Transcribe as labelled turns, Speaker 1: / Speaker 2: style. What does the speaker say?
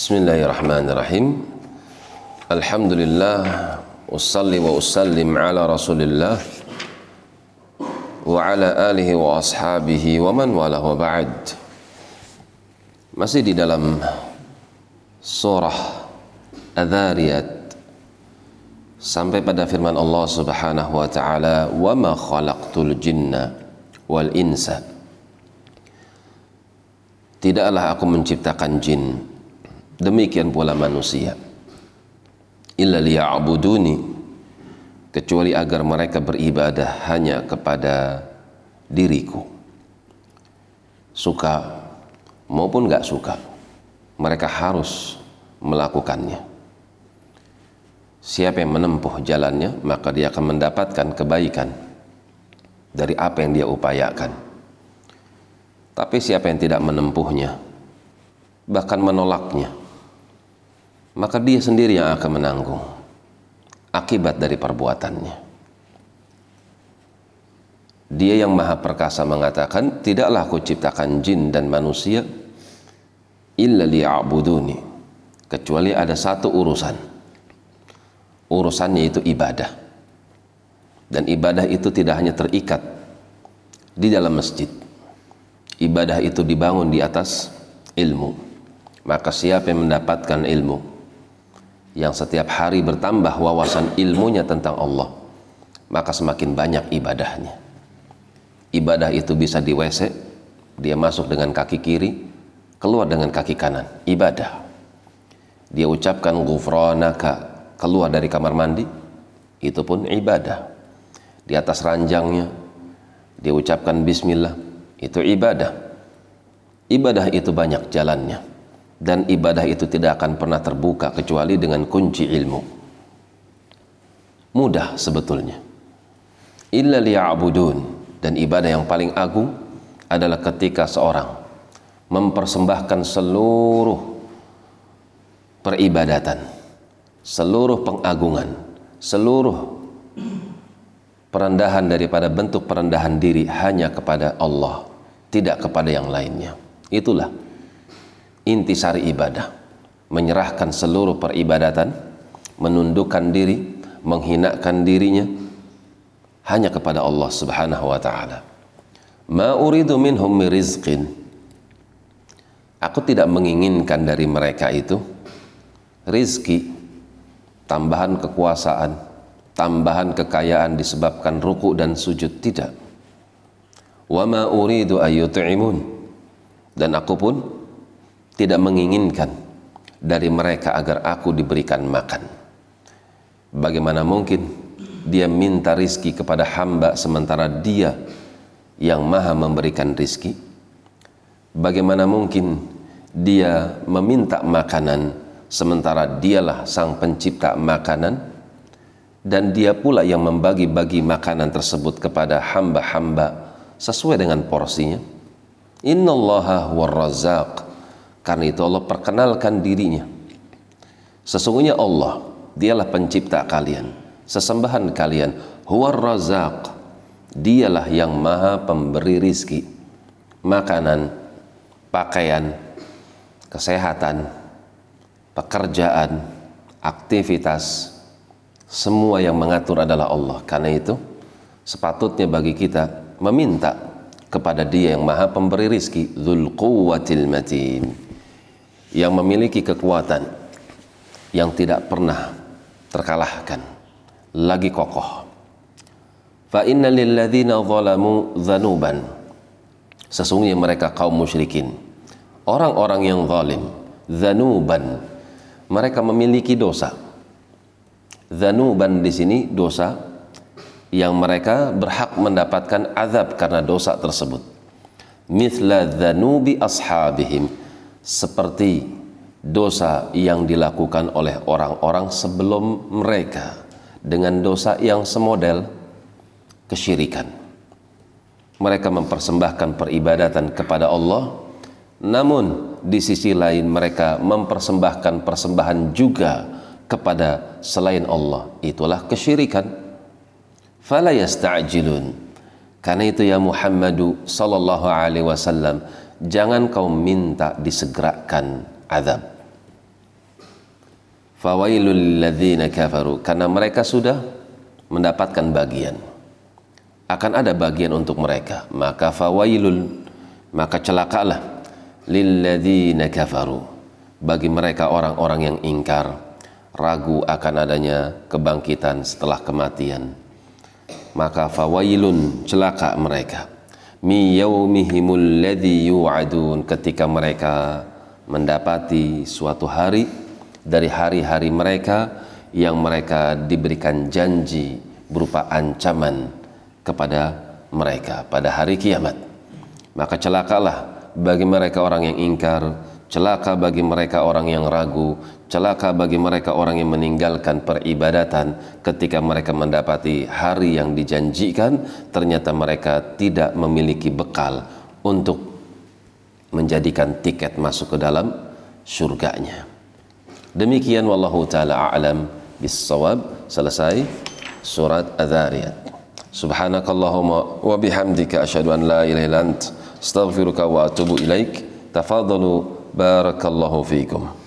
Speaker 1: Bismillahirrahmanirrahim. Alhamdulillah Ussalli wa usallim ala rasulillah Wa ala alihi wa ashabihi wa man wala wa ba'd. Masih di dalam surah Adhariyat Sampai pada firman Allah subhanahu wa ta'ala Wa ma khalaqtul jinna wal insa. Tidaklah aku menciptakan jin Demikian pula manusia. Illa liya'buduni kecuali agar mereka beribadah hanya kepada diriku. Suka maupun gak suka mereka harus melakukannya. Siapa yang menempuh jalannya maka dia akan mendapatkan kebaikan dari apa yang dia upayakan. Tapi siapa yang tidak menempuhnya bahkan menolaknya maka dia sendiri yang akan menanggung akibat dari perbuatannya. Dia yang maha perkasa mengatakan, tidaklah aku ciptakan jin dan manusia illa liya'buduni kecuali ada satu urusan. Urusannya itu ibadah. Dan ibadah itu tidak hanya terikat di dalam masjid. Ibadah itu dibangun di atas ilmu. Maka siapa yang mendapatkan ilmu, yang setiap hari bertambah wawasan ilmunya tentang Allah maka semakin banyak ibadahnya. Ibadah itu bisa di WC dia masuk dengan kaki kiri keluar dengan kaki kanan. Ibadah. Dia ucapkan ghufranaka keluar dari kamar mandi itu pun ibadah. Di atas ranjangnya dia ucapkan bismillah itu ibadah. Ibadah itu banyak jalannya dan ibadah itu tidak akan pernah terbuka kecuali dengan kunci ilmu. Mudah sebetulnya. Illa liya'budun. Dan ibadah yang paling agung adalah ketika seorang mempersembahkan seluruh peribadatan seluruh pengagungan seluruh perendahan daripada bentuk perendahan diri hanya kepada Allah tidak kepada yang lainnya. Itulah intisari ibadah menyerahkan seluruh peribadatan menundukkan diri menghinakan dirinya hanya kepada Allah Subhanahu wa taala. Ma uridu minhum rizqin. Aku tidak menginginkan dari mereka itu rizki tambahan kekuasaan tambahan kekayaan disebabkan ruku dan sujud. Tidak. Wa ma uridu ayyut'imun dan aku pun tidak menginginkan dari mereka agar aku diberikan makan. Bagaimana mungkin dia minta rizki kepada hamba sementara dia yang maha memberikan rizki? Bagaimana mungkin dia meminta makanan sementara dialah sang pencipta makanan dan dia pula yang membagi-bagi makanan tersebut kepada hamba-hamba sesuai dengan porsinya? Innallaha warrazaq karena itu Allah perkenalkan dirinya. Sesungguhnya Allah, dialah pencipta kalian, sesembahan kalian, huwar razaq. Dialah yang maha pemberi rizki, makanan, pakaian, kesehatan, pekerjaan, aktivitas, semua yang mengatur adalah Allah. Karena itu, sepatutnya bagi kita meminta kepada dia yang maha pemberi rizki, Dhul Quwwatil Matin yang memiliki kekuatan yang tidak pernah terkalahkan. Lagi kokoh. Fa inna zalamu dzanuban sesungguhnya mereka kaum musyrikin. Orang-orang yang zalim dzanuban mereka memiliki dosa. Dzanuban di sini dosa yang mereka berhak mendapatkan azab karena dosa tersebut. Mithla dzanubi ashabihim seperti dosa yang dilakukan oleh orang-orang sebelum mereka dengan dosa yang semodel kesyirikan. Mereka mempersembahkan peribadatan kepada Allah, namun di sisi lain mereka mempersembahkan persembahan juga kepada selain Allah. Itulah kesyirikan. Fala yasta'jilun. Karena itu ya Muhammadu sallallahu alaihi wasallam jangan kau minta disegerakan azab. Fawailul ladzina kafaru. Karena mereka sudah mendapatkan bagian. Akan ada bagian untuk mereka. Maka fawailul maka celakalah. Lilladzina kafaru. Bagi mereka orang-orang yang ingkar ragu akan adanya kebangkitan setelah kematian. Maka fawailun celaka mereka mi yaumihimul ladzi yu'adun ketika mereka mendapati suatu hari dari hari-hari mereka yang mereka diberikan janji berupa ancaman kepada mereka pada hari kiamat. Maka celakalah bagi mereka orang yang ingkar, celaka bagi mereka orang yang ragu, celaka bagi mereka orang yang meninggalkan peribadatan ketika mereka mendapati hari yang dijanjikan ternyata mereka tidak memiliki bekal untuk menjadikan tiket masuk ke dalam surganya. Demikian wallahu taala a'lam bis-shawab selesai surat Adz-Dzariyat. Subhanakallahumma wa bihamdika asyhadu an la ilaha illa ant astaghfiruka wa atubu ilaik. Tafadhalu بارك الله فيكم.